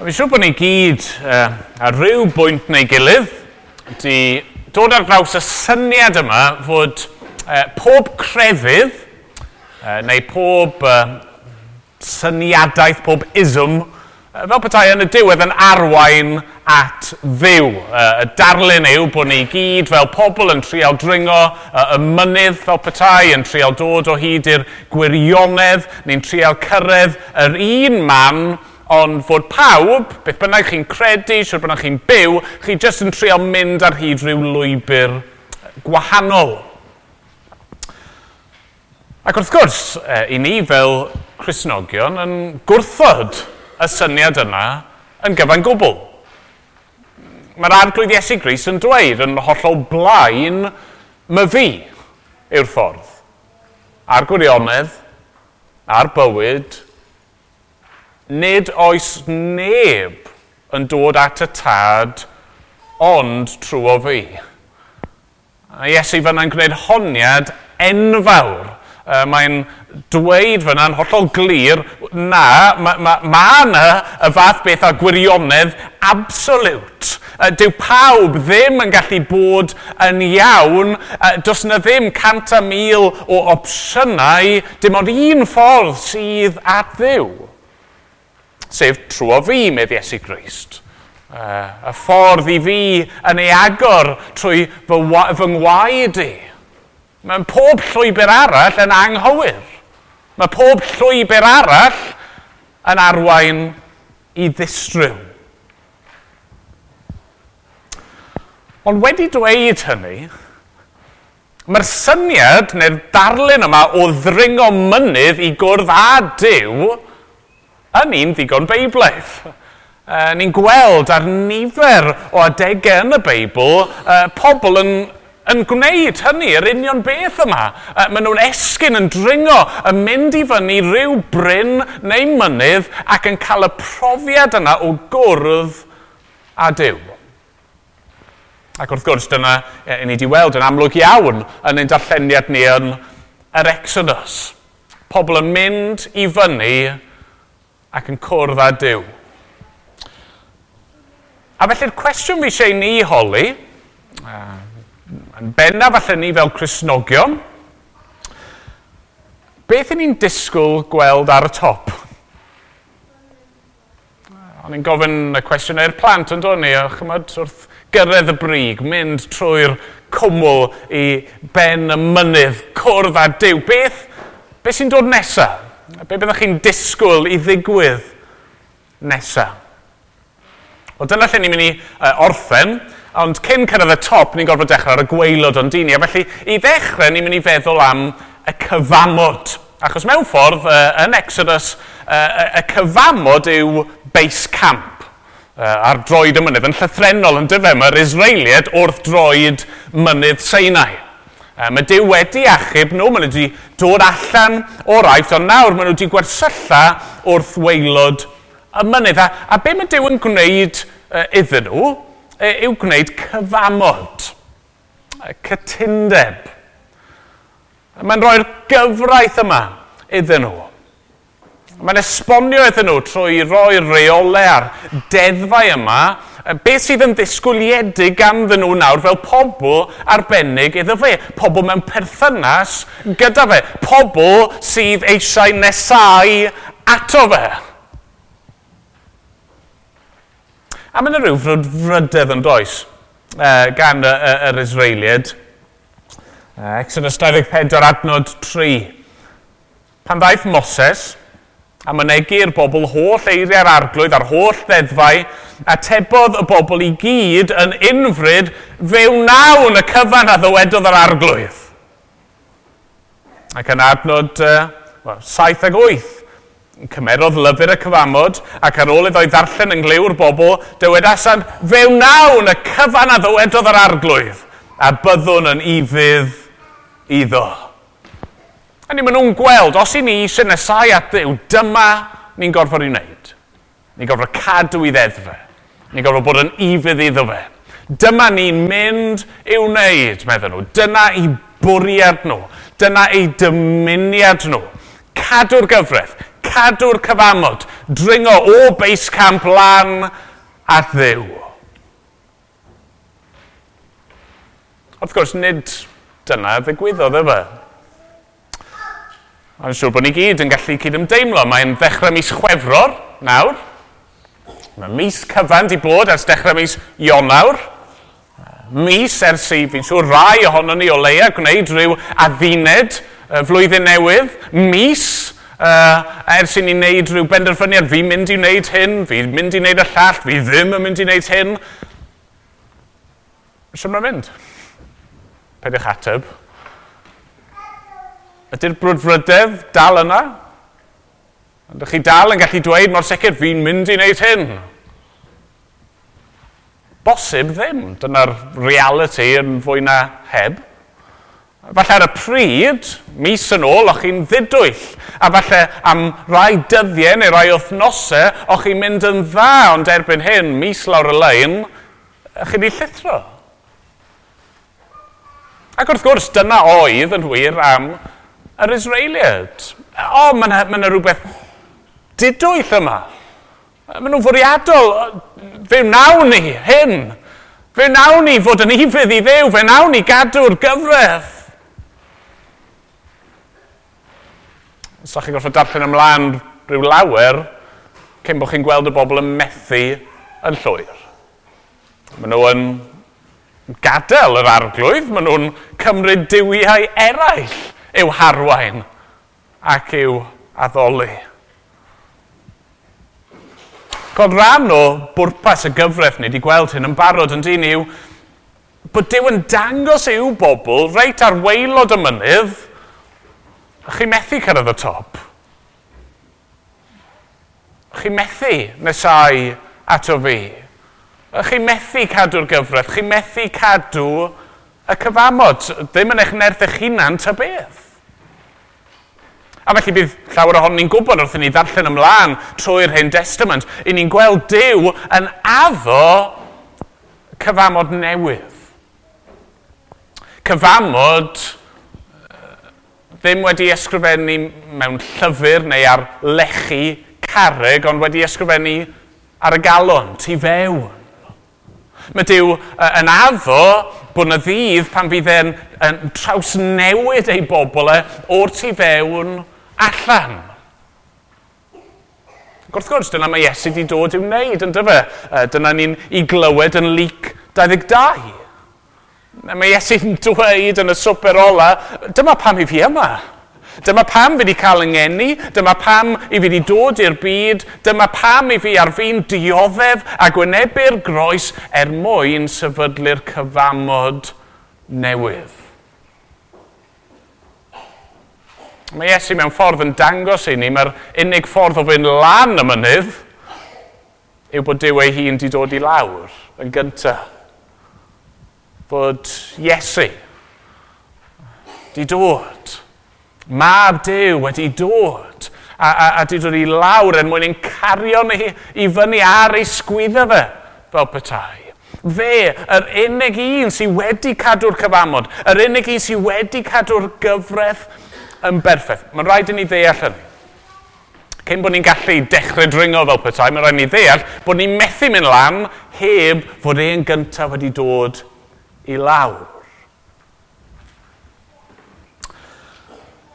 Fi'n siŵr bod ni gyd uh, ar rhyw bwynt neu gilydd wedi dod ar draws y syniad yma fod uh, pob crefydd uh, neu pob uh, syniadaeth, pob ism, uh, fel petai yn y diwedd yn arwain at ddiw. Uh, y darlun yw bod ni gyd fel pobl yn trial dringo uh, y mynydd fel petai, yn trial dod o hyd i'r gwirionedd, ni'n trial cyrraedd yr un man ond fod pawb, beth bynnag chi'n credu, siwr bynnag chi'n byw, chi jyst yn trio mynd ar hyd rhyw lwybr gwahanol. Ac wrth gwrs, e, i ni fel Cresnogion yn gwrthod y syniad yna yn gyfan gwbl. Mae'r arglwydd Iesu Gris yn dweud yn hollol blaen my fi yw'r ffordd. A'r gwirionedd, a'r bywyd, nid oes neb yn dod at y tad ond trwy o fi. A Iesu fyna'n gwneud honiad enfawr. Uh, Mae'n dweud fyna'n hollol glir na, mae ma, ma yna y fath beth a gwirionedd absolute. Uh, dyw pawb ddim yn gallu bod yn iawn, uh, dos yna ddim cant a mil o opsiynau, dim ond un ffordd sydd at ddiw sef trwy o fi, medd Iesu Grist. Uh, y ffordd i fi yn ei agor trwy fy, fy ngwaed i. Mae pob llwybr arall yn anghywir. Mae pob llwybr arall yn arwain i ddistryw. Ond wedi dweud hynny, mae'r syniad neu'r darlun yma o ddringo mynydd i gwrdd â Dyw yn un ddigon beiblaidd. E, ni'n gweld ar nifer o adegau yn y Beibl, e, pobl yn, yn gwneud hynny, yr union beth yma. E, maen nhw'n esgyn yn dringo, yn mynd i fyny rhyw bryn neu mynydd ac yn cael y profiad yna o gwrdd a Dyw. Ac wrth gwrs, dyna i ni wedi weld yn amlwg iawn yn ein darlleniad ni yn yr Exodus. Pobl yn mynd i fyny ac yn cwrdd â Dyw. A felly'r cwestiwn fi eisiau ni holi, yn benna falle ni fel Cresnogion, beth ni'n disgwyl gweld ar y top? O'n i'n gofyn y cwestiwn i'r plant yn dod ni, a chymod wrth gyrraedd y brig, mynd trwy'r cwmwl i ben y mynydd, cwrdd a dew. Beth, beth sy'n dod nesaf? be byddwch chi'n disgwyl i ddigwydd nesaf. Wel, dyna lle ni'n mynd i uh, orffen, ond cyn cyrraedd y top, ni'n gorfod dechrau ar y gweilod o'n dini. A felly, i ddechrau, ni'n mynd i feddwl am y cyfamod. Achos mewn ffordd, uh, yn Exodus, uh, y cyfamod yw base camp uh, ar droed y mynydd yn llythrenol yn dyfe. Mae'r Israeliad wrth droed mynydd Seinau. Mae Dyw wedi achub nhw, maen nhw wedi dod allan o'r aifft, ond nawr maen nhw wedi gwersylla wrth weilod y mynydd. A, a be mae Dyw yn gwneud uh, iddyn nhw uh, yw gwneud cyfamod, uh, cytundeb. Mae'n rhoi'r gyfraith yma iddyn nhw. Mae'n esbonio iddyn nhw trwy roi reolau ar deddfau yma, beth sydd yn ddisgwyliedig ganddyn nhw nawr fel pobl arbennig iddo fe, pobl mewn perthynas gyda fe, pobl sydd eisiau nesau ato fe. A mae'n rhyw frydedd yn does uh, gan yr, Israeliad. Uh, Exodus 24 adnod 3. Pan ddaeth Moses, a mynegu'r bobl holl eiriau'r arglwydd a'r holl ddeddfau, a tebodd y bobl i gyd yn unfryd fewn nawn y cyfan a ddywedodd yr arglwydd. Ac yn adnod uh, well, 78, cymerodd lyfr y cyfamod ac ar ôl iddo i ddarllen yn gliw'r bobl, dywedasan fewn nawn y cyfan a ddywedodd yr arglwydd a byddwn yn ifydd iddo. A ni maen nhw'n gweld, os i ni eisiau nesau at ddew, dyma ni'n gorfod ei wneud. Ni'n gorfod cadw i ddeddfa. Ni'n gorfod bod yn ifydd iddo fe. Dyma ni'n mynd i'w wneud, meddyn nhw. Dyna i bwriad nhw. Dyna ei dymuniad nhw. Cadw'r gyfraith, cadw'r cyfamod, dringo o beis camp lan at ddew. Wrth gwrs, nid dyna ddigwyddodd efo. Mae'n siŵr bod ni gyd yn gallu cydymdeimlo. Mae'n ddechrau mis Chwefror nawr. Mae mis cyfan di bod ers dechrau mis Ionawr. Mis ers i fi'n siŵr rai ohono ni o leia gwneud rhyw adduned flwyddyn newydd. Mis uh, ers i ni wneud rhyw benderfyniad, fi'n mynd i wneud hyn, fi'n mynd i wneud y llall, fi ddim yn mynd i wneud hyn. Sut mae'n mynd? Pediwch ateb. Ydy'r brwdfrydedd dal yna? Ydych chi dal yn gallu dweud, mor sicr, fi'n mynd i wneud hyn? Bosib ddim. Dyna'r reality yn fwy na heb. Falle ar y pryd, mis yn ôl, o'ch chi'n ddidwyll. A falle am rai dyddiau neu rai wythnosau, o'ch chi'n mynd yn dda, ond erbyn hyn, mis lawr y lein, o'ch chi'n ei llithro. Ac wrth gwrs, dyna oedd yn wir am yr Israeliad. O, mae yna ma, na, rhywbeth didwyll yma. Maen nhw'n fwriadol. Fe wnawn ni hyn. Fe wnawn ni fod yn ifydd i ddew. Fe wnawn ni gadw'r gyfraith. Os ydych chi'n gorfod darllen ymlaen rhyw lawer, cyn bod chi'n gweld y bobl yn methu yn llwyr. Maen nhw yn gadael yr arglwydd, maen nhw'n cymryd diwiau eraill i'w harwain ac i'w addoli. Cod rhan o bwrpas y gyfraith ni wedi gweld hyn yn barod yn dyn yw bod Dyw yn dangos i'w bobl reit ar weilod y mynydd a chi methu cyrraedd y top. A chi methu nesau ato fi. A chi methu cadw'r gyfraith, chi methu cadw y cyfamod, ddim yn eich nerth eich hunan ta beth. A felly bydd llawer ohonyn ni'n gwybod wrth i ni ddarllen ymlaen trwy'r hen testament, i ni'n gweld Dyw yn addo cyfamod newydd. Cyfamod ddim wedi ysgrifennu mewn llyfr neu ar lechi carreg, ond wedi ysgrifennu ar y galon, tu fewn. Mae Dyw yn addo bod yna ddydd pan fydd e'n trawsnewid ei bobl e o'r tu fewn allan. Ac wrth gwrs, dyna mae Iesu wedi dod i'w wneud, yn dyfa. Dyna ni'n i glywed yn lyc 22. Mae Iesu'n dweud yn y swper ola, dyma pam i fi yma. Dyma pam fi wedi cael yngeni, dyma pam i fi wedi dod i'r byd, dyma pam i fi ar fi'n dioddef a gwynebu'r groes er mwyn sefydlu'r cyfamod newydd. Mae Iesu mewn ffordd yn dangos i ni, mae'r unig ffordd o fynd lan y mynydd yw bod Dyw ei hun wedi dod i lawr yn gyntaf. Bod Iesu wedi dod. Mab Dyw wedi dod. A, a, a wedi dod i lawr yn mwyn ein cario ni i fyny ar ei sgwyddo fe fel petai. Fe, yr unig un sydd wedi cadw'r cyfamod, yr unig un sydd wedi cadw'r gyfraith yn berffaith. Mae'n rhaid i ni ddeall hynny. Cyn bod ni'n gallu dechrau dringo fel petai, mae'n rhaid i ni ddeall bod ni'n methu mynd lan heb fod e'n gyntaf wedi dod i lawr.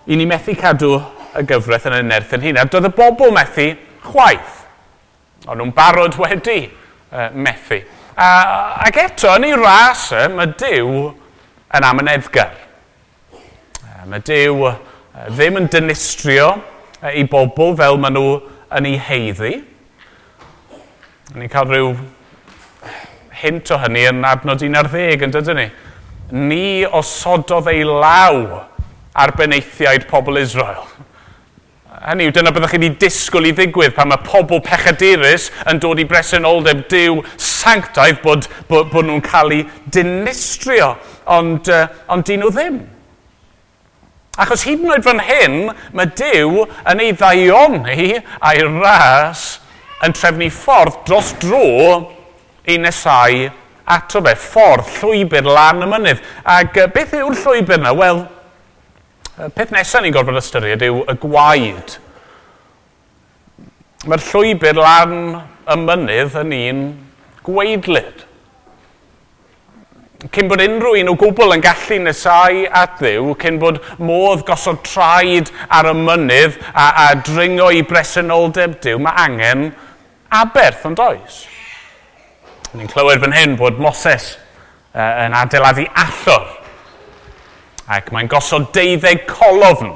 I ni methu cadw y gyfraith yn y nerth yn hyn. A Doedd y bobl methu chwaith. Ond nhw'n barod wedi uh, methu. A, ac eto, yn ei ras, mae Dyw yn amyneddgar. Mae Dyw ddim yn dynistrio i bobl fel maen nhw yn ei heiddi. Ni'n cael rhyw hint o hynny yn adnod 11 yn dydyn ni. Ni osododd ei law ar beneithiaid pobl Israel. Hynny yw, dyna byddwch chi wedi disgwyl i ddigwydd pan mae pobl pechadurus yn dod i bresenoldeb diw sanctaidd bod, bod, bod nhw'n cael eu dinistrio, ond, uh, ond dyn nhw ddim. Achos hyd yn oed fan hyn, mae Dyw yn ei ddaioni a'i ras yn trefnu ffordd dros dro i nesau ato fe, ffordd llwybr lan y mynydd. Ac beth yw'r llwybr yna? Wel, peth nesaf ni'n gorfod ystyried yw y gwaed. Mae'r llwybr lan y mynydd yn un gweidlyd cyn bod unrhyw un o gwbl yn gallu nesau at ddiw, cyn bod modd gosod traed ar y mynydd a, a dringo i bresenoldeb diw, mae angen aberth yn does. Ni'n clywed fan hyn bod Moses uh, yn adeiladu allor ac mae'n gosod deuddeg colofn.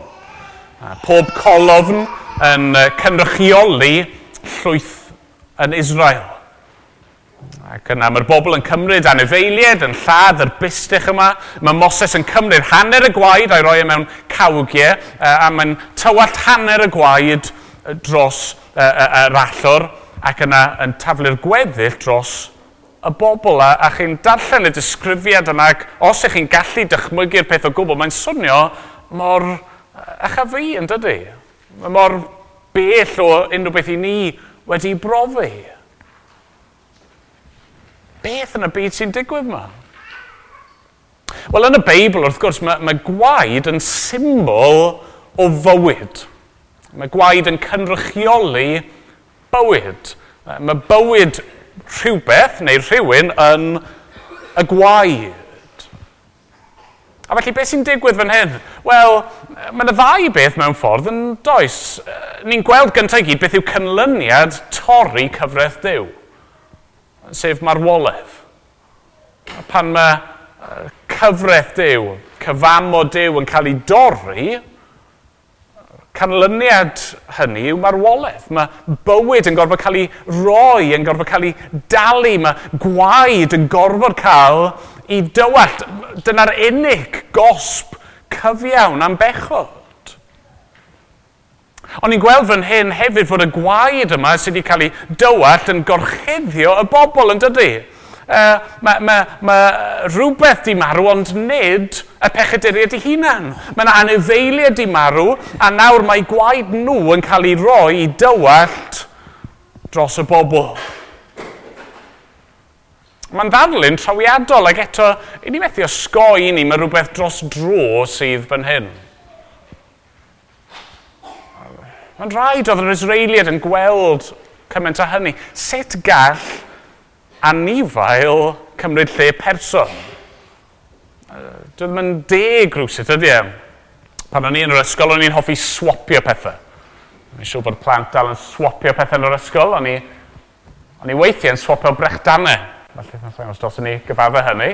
Uh, pob colofn yn uh, cynrychioli llwyth yn Israel. Ac yna mae'r bobl yn cymryd anifeiliaid, yn lladd, yr bustych yma. Mae Moses yn cymryd hanner y gwaed a'i roi e mewn cawgiau, a mae'n tywallt hanner y gwaed dros yr allwr, ac yna yn taflu'r gweddill dros y bobl a, a chi'n darllen y disgrifiad yna ac os ych chi'n gallu dychmygu'r peth o gwbl, mae'n swnio mor achafu yn dydy. Mor bell o unrhyw beth i ni wedi brofi. Beth yn y byd sy'n digwydd yma? Wel, yn y Beibl, wrth gwrs, mae, mae gwaed yn symbol o fywyd. Mae gwaed yn cynrychioli bywyd. Mae bywyd rhywbeth neu rhywun yn y gwaed. A felly beth sy'n digwydd fan hyn? Wel, mae yna ddau beth mewn ffordd yn does. Ni'n gweld gyntaf i gyd beth yw cynlyniad torri cyfraith Dyw sef marwolaeth. Pan mae cyfraith Dyw, cyfamod Dyw yn cael ei dorri, canlyniad hynny yw marwolaeth. Mae bywyd yn gorfod cael ei roi, yn gorfod cael ei dalu, mae gwaed yn gorfod cael ei dywallt. Dyna'r unig gosb cyfiawn am bechod. Ond ni'n gweld fan hyn hefyd fod y gwaed yma sydd wedi cael ei dywat yn gorchuddio y bobl yn dydy. Uh, mae ma, ma rhywbeth di marw, ond nid y pechaduriad ei hunan. Mae yna anifeiliad di marw, a nawr mae gwaed nhw yn cael ei roi i dywallt dros y bobl. Mae'n ddarlun trawiadol ac eto, i ni methu osgoi ni, mae rhywbeth dros dro sydd fan hyn. Mae'n rhaid oedd yr Israeliad yn gweld cymaint o hynny. Sut gall anifail cymryd lle person? Dwi ddim yn deg rhywsut ydy e. Pan o'n i yn yr ysgol, o'n i'n hoffi swapio pethau. O'n i'n siŵr bod plant dal yn swapio pethau yn yr ysgol. O'n i, on i weithiau yn swapio brechdanau. Felly, os dos ni gyfadda hynny.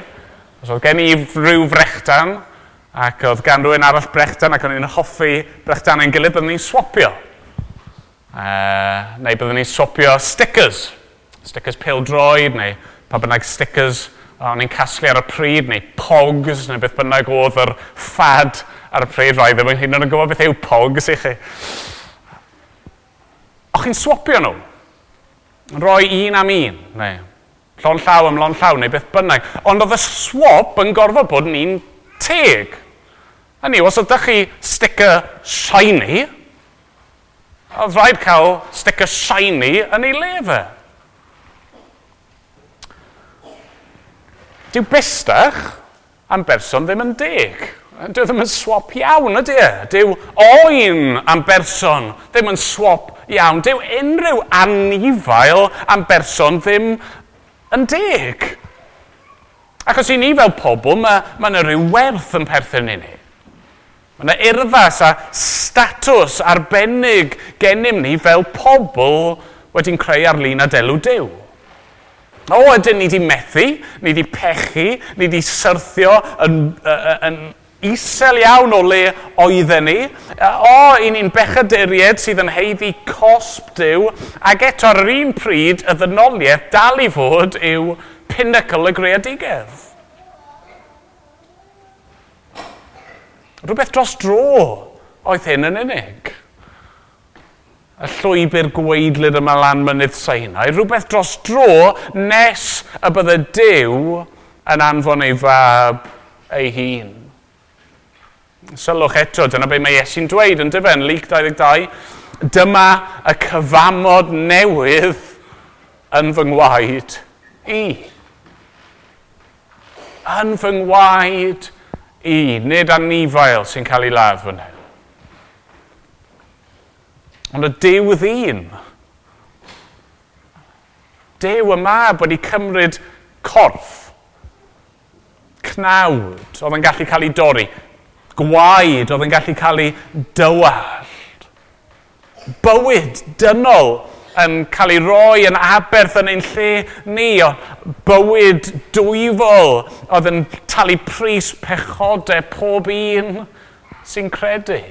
Os oedd gen i rhyw frechdan, ac oedd gan rhywun arall brechdan, ac o'n i'n hoffi brechdanau'n gilydd, o'n i'n swapio. Uh, neu byddwn ni'n swopio stickers. Stickers pildroed neu pa bynnag stickers o'n i'n casglu ar y pryd neu pogs neu beth bynnag oedd yr ffad ar y pryd rhaid ddim yn hyn yn gwybod beth yw pogs i chi. O'ch chi'n swopio nhw. Roi un am un. Neu llon llaw am lon llaw neu beth bynnag. Ond oedd y swap yn gorfod bod yn un teg. Hynny, os ydych chi sticker shiny, oedd rhaid cael sticker shiny yn ei lefe. Dyw bellach am berson ddim yn deg. Dyw ddim yn swap iawn ydy e. Dyw oen am berson ddim yn swap iawn. Dyw unrhyw anifail am berson ddim yn deg. Ac os i ni fel pobl, mae yna ma rhyw werth yn perthyn i ni. Mae yna urfas a statws arbennig gennym ni fel pobl wedi'n creu ar-lun a delw Dyw. O, ydyn ni wedi methu, ni wedi pechu, ni wedi syrthio yn, yn, isel iawn o le oedden ni. O, i ni'n bechaduried sydd yn heiddi cosb Dyw, ac eto ar yr un pryd y ddynoliaeth dal i fod yw pinnacle y greadigedd. Rhywbeth dros dro oedd hyn yn unig. Y llwybr gweidlyd yma lan mynydd Seinau, rhywbeth dros dro nes y bydde Dyw yn anfon ei fab ei hun. Sylwch eto, dyna beth mae Iesu'n dweud yn dyfen, Lyc 22. Dyma y cyfamod newydd yn fy ngwaed i. Yn fy ngwaed i, nid anifail sy'n cael ei ladd fan hyn. Ond y dew ddyn, dew y mab wedi cymryd corff, cnawd oedd yn gallu cael ei dorri, gwaed oedd yn gallu cael ei dywallt, bywyd dynol yn cael ei roi yn aberth yn ein lle ni, o bywyd dwyfol oedd yn talu pris pechodau pob un sy'n credu.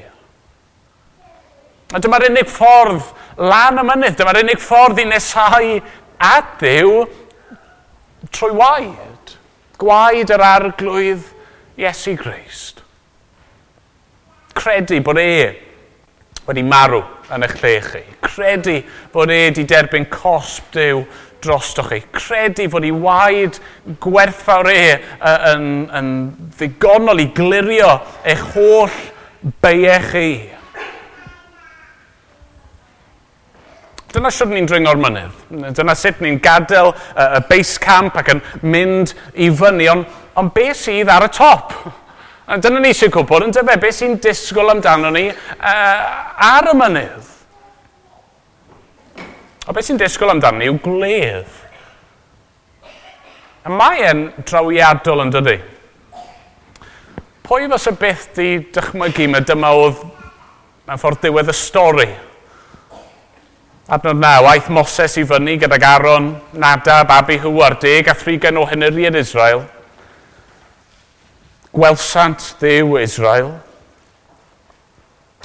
A dyma'r unig ffordd lan y mynydd, dyma'r unig ffordd i nesau at ddiw trwy waed. Gwaed yr arglwydd Iesu Grist. Credu bod e wedi marw yn eich lle chi. Credu bod e wedi derbyn cosb Dyw drosto chi. Credu fod ei waed gwerthfawr e yn, yn ddigonol i glirio eich holl beie chi. Dyna sydd ni'n dringo'r mynydd. Dyna sut ni'n gadael y uh, base camp ac yn mynd i fyny. Ond on, on beth sydd ar y top? A dyna ni eisiau gwybod, yn dyfa beth sy'n disgwyl amdano ni uh, ar y mynydd. A beth sy'n disgwyl amdano ni yw gledd. A mae e'n drawiadol yn dydy. Pwy fos y byth di dychmygu mae dyma oedd mewn ffordd diwedd y stori. Adnod naw, aeth Moses i fyny gydag Aron, Nadab, Abihu a'r deg a thrigen o hynnyriad Israel – gwelsant ddew Israel.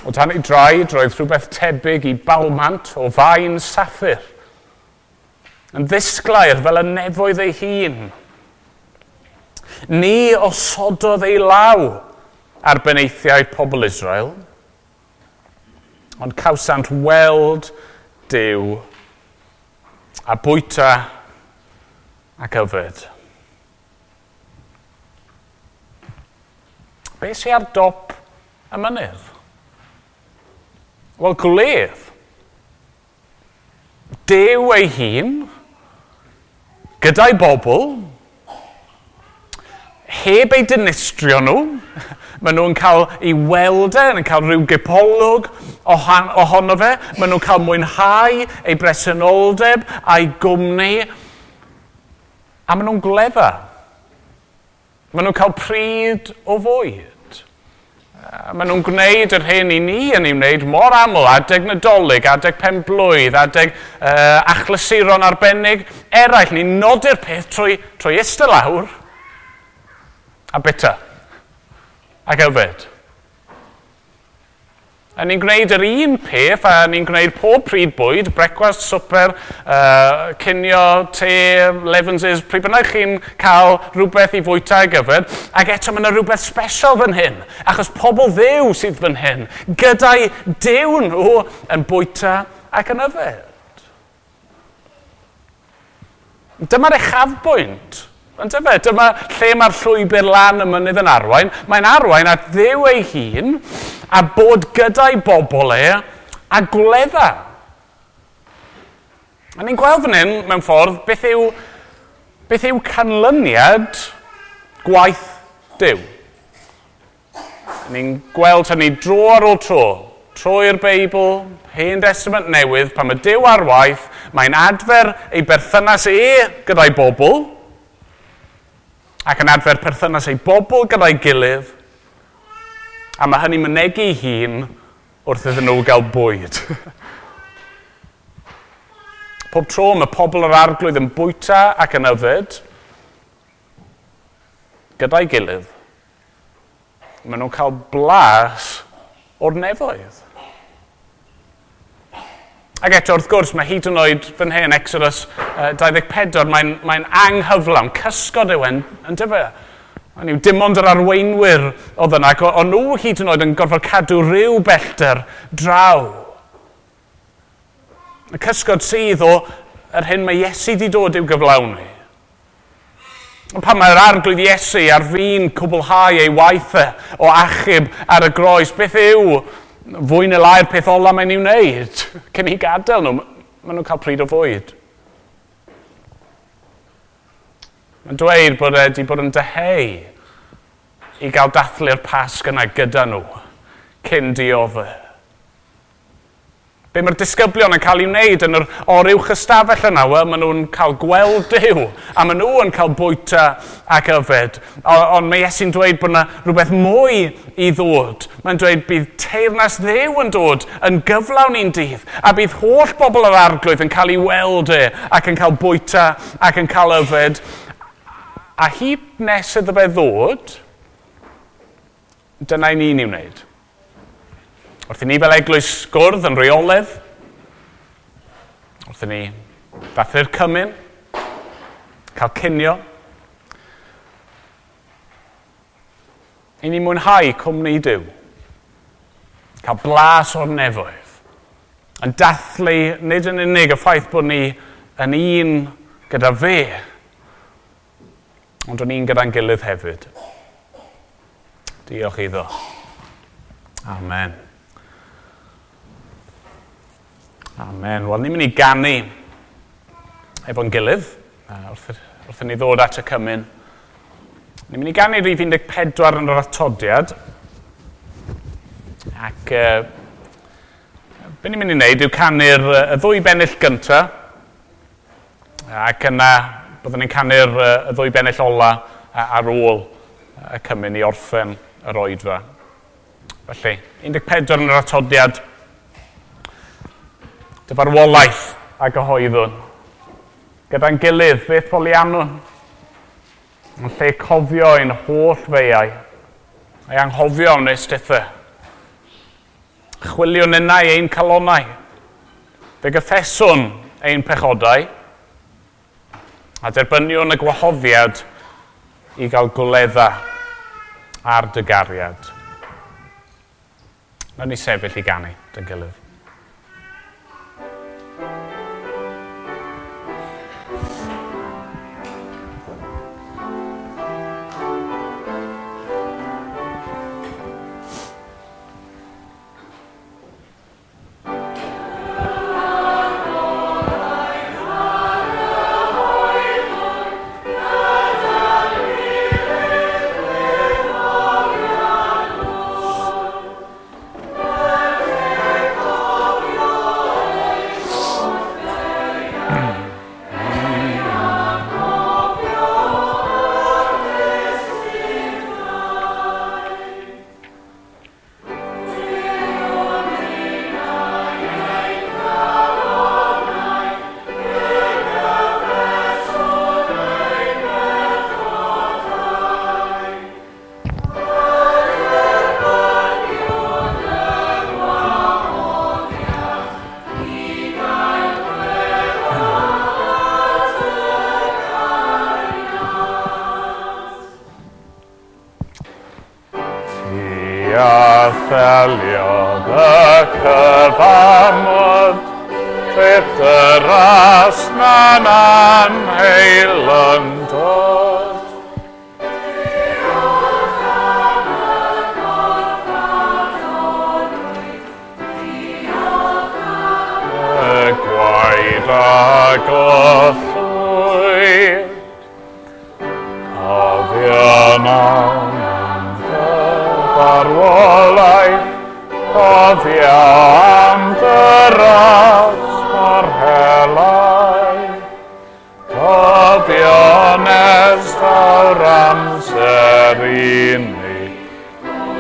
O tan ei draed roedd rhywbeth tebyg i balmant o fain saffir. Yn ddisglair fel y nefoedd ei hun. Ni osododd ei law ar beneithiau pobl Israel, ond cawsant weld dew a bwyta ac yfed. Be sy'n ar dop y mynydd? Wel, gwledd. Dew ei hun, gyda'i bobl, heb ei dynistrio nhw, maen nhw'n cael ei weld e, yn cael rhyw gipolwg ohono fe, maen nhw'n cael mwynhau ei bresenoldeb a'i gwmni, a maen nhw'n glefa. Maen nhw'n cael pryd o fwyd. Maen nhw'n gwneud yr hyn i ni yn ei wneud mor aml, adeg nadolig, adeg pen blwydd, adeg uh, achlasuron arbennig eraill. Ni'n nodi'r peth trwy, trwy ystod lawr a bita ac yfed. A ni'n gwneud yr un peth, a ni'n gwneud pob pryd bwyd, brecwast, swper, uh, cinio, te, levenses, pryd bynnag chi'n cael rhywbeth i fwyta ar gyfer, ac eto mae yna rhywbeth special fan hyn, achos pobl ddew sydd fan hyn, gyda'i dew nhw yn bwyta ac yn yfed. Dyma'r uchafbwynt. Ond dyma, dyma lle mae'r llwybr lan y mynydd yn arwain. Mae'n arwain at ddew ei hun, a bod gyda'i bobl e a gwledda. A ni'n gweld fan hyn mewn ffordd beth yw, beth yw canlyniad gwaith Dyw. Ni'n gweld hynny dro ar ôl tro, trwy'r Beibl, Hen Testament Newydd, pan mae Dyw ar waith, mae'n adfer ei berthynas e gyda'i bobl, ac yn adfer perthynas ei bobl gyda'i gilydd, A mae hynny'n mynegu ei hun wrth iddyn nhw gael bwyd. Pob tro mae pobl yr arglwydd yn bwyta ac yn yfyd, gyda'i gilydd. Maen nhw'n cael blas o'r nefoedd. Ac eto, wrth gwrs, mae hyd yn oed fan hyn, Exodus uh, 24, mae'n mae, anghyflawn, cysgod yw yn, yn dyfa. Hynny yw, dim ond yr arweinwyr oedd yna, ond nhw hyd yn oed yn gorfod cadw rhyw bellter draw. Y cysgod sydd o yr hyn mae Iesu wedi dod i'w gyflawni. Ond pan mae'r arglwydd Iesu ar fi'n cwblhau ei waithau o achub ar y groes, beth yw fwy neu lai'r peth ola mae'n i'w wneud cyn i gadael nhw? Maen nhw'n cael pryd o fwyd. Yn dweud bod e wedi bod yn deheu i gael dathlu'r pasg yna gyda nhw cyn diofau. Be mae'r disgyblion yn cael ei wneud yn yr oruwch ystafell yna? Wel, maen nhw'n cael gweld Dyw, a maen nhw yn cael bwyta ac yfed. Ond mae Iesu'n dweud bod yna rhywbeth mwy i ddod. Mae'n dweud bydd teirnas ddew yn dod yn gyflawn i'n dydd, a bydd holl bobl yr arglwydd yn cael ei weld e, ac yn cael bwyta ac yn cael yfed. A hyd nes iddo fe ddod, dyna i ni'n ei wneud. Wrth i ni fel eglwys gwrdd yn reoledd, wrth i ni ddathu'r cymyn, cael cynio, i ni mwynhau cwmni diw, Cael blas o'r nefoedd. Yn dathlu nid yn unig y ffaith bod ni yn un gyda fe, Ond o'n i'n gyda'n gilydd hefyd. Diolch iddo. Amen. Amen. Wel, ni'n mynd i gannu efo'n gilydd wrth, wrth ni ddod at y cymyn. Ni'n mynd i gannu rhif 14 yn yr atodiad. Ac uh, be ni'n mynd i wneud yw canu'r y ddwy bennill gyntaf. Ac yna byddwn ni'n canu'r y ddwy bennill ola ar ôl y cymryd i orffen yr oedfa. Felly, 14 yn yr atodiad. Dyfarwolaeth a gyhoeddwn. Gyda'n gilydd, beth folianwn. Yn lle cofio ein holl feiau. A'i anghofio am wneud stethau. Chwilio'n enau ein calonau. Fe gyffeswn ein pechodau A derbynion y gwahoddiad i gael gwledda ar dy gariad. Nawr ni sefyll i ganu dy gilydd. că v-am Fetteras nanan heilandat. Quae dago am dyras o'r helau, nes esdawr amser i ni,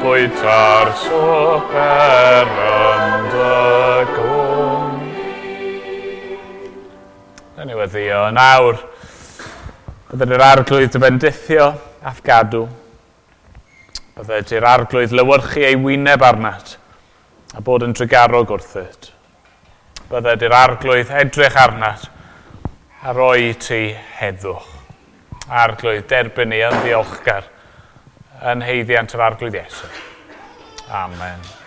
Bwyta'r swper yn dy glwm. Yn i weddio yn awr, byddai'r yr arglwydd y bendithio aff gadw. Byddai'r arglwydd lywyrchu ei wyneb arnat a bod yn drygarog wrthyt. Bydde di'r arglwydd edrych arnat a roi ti heddwch. Arglwydd derbyn ni yn ddiolchgar yn heiddiant yr arglwydd Iesu. Amen.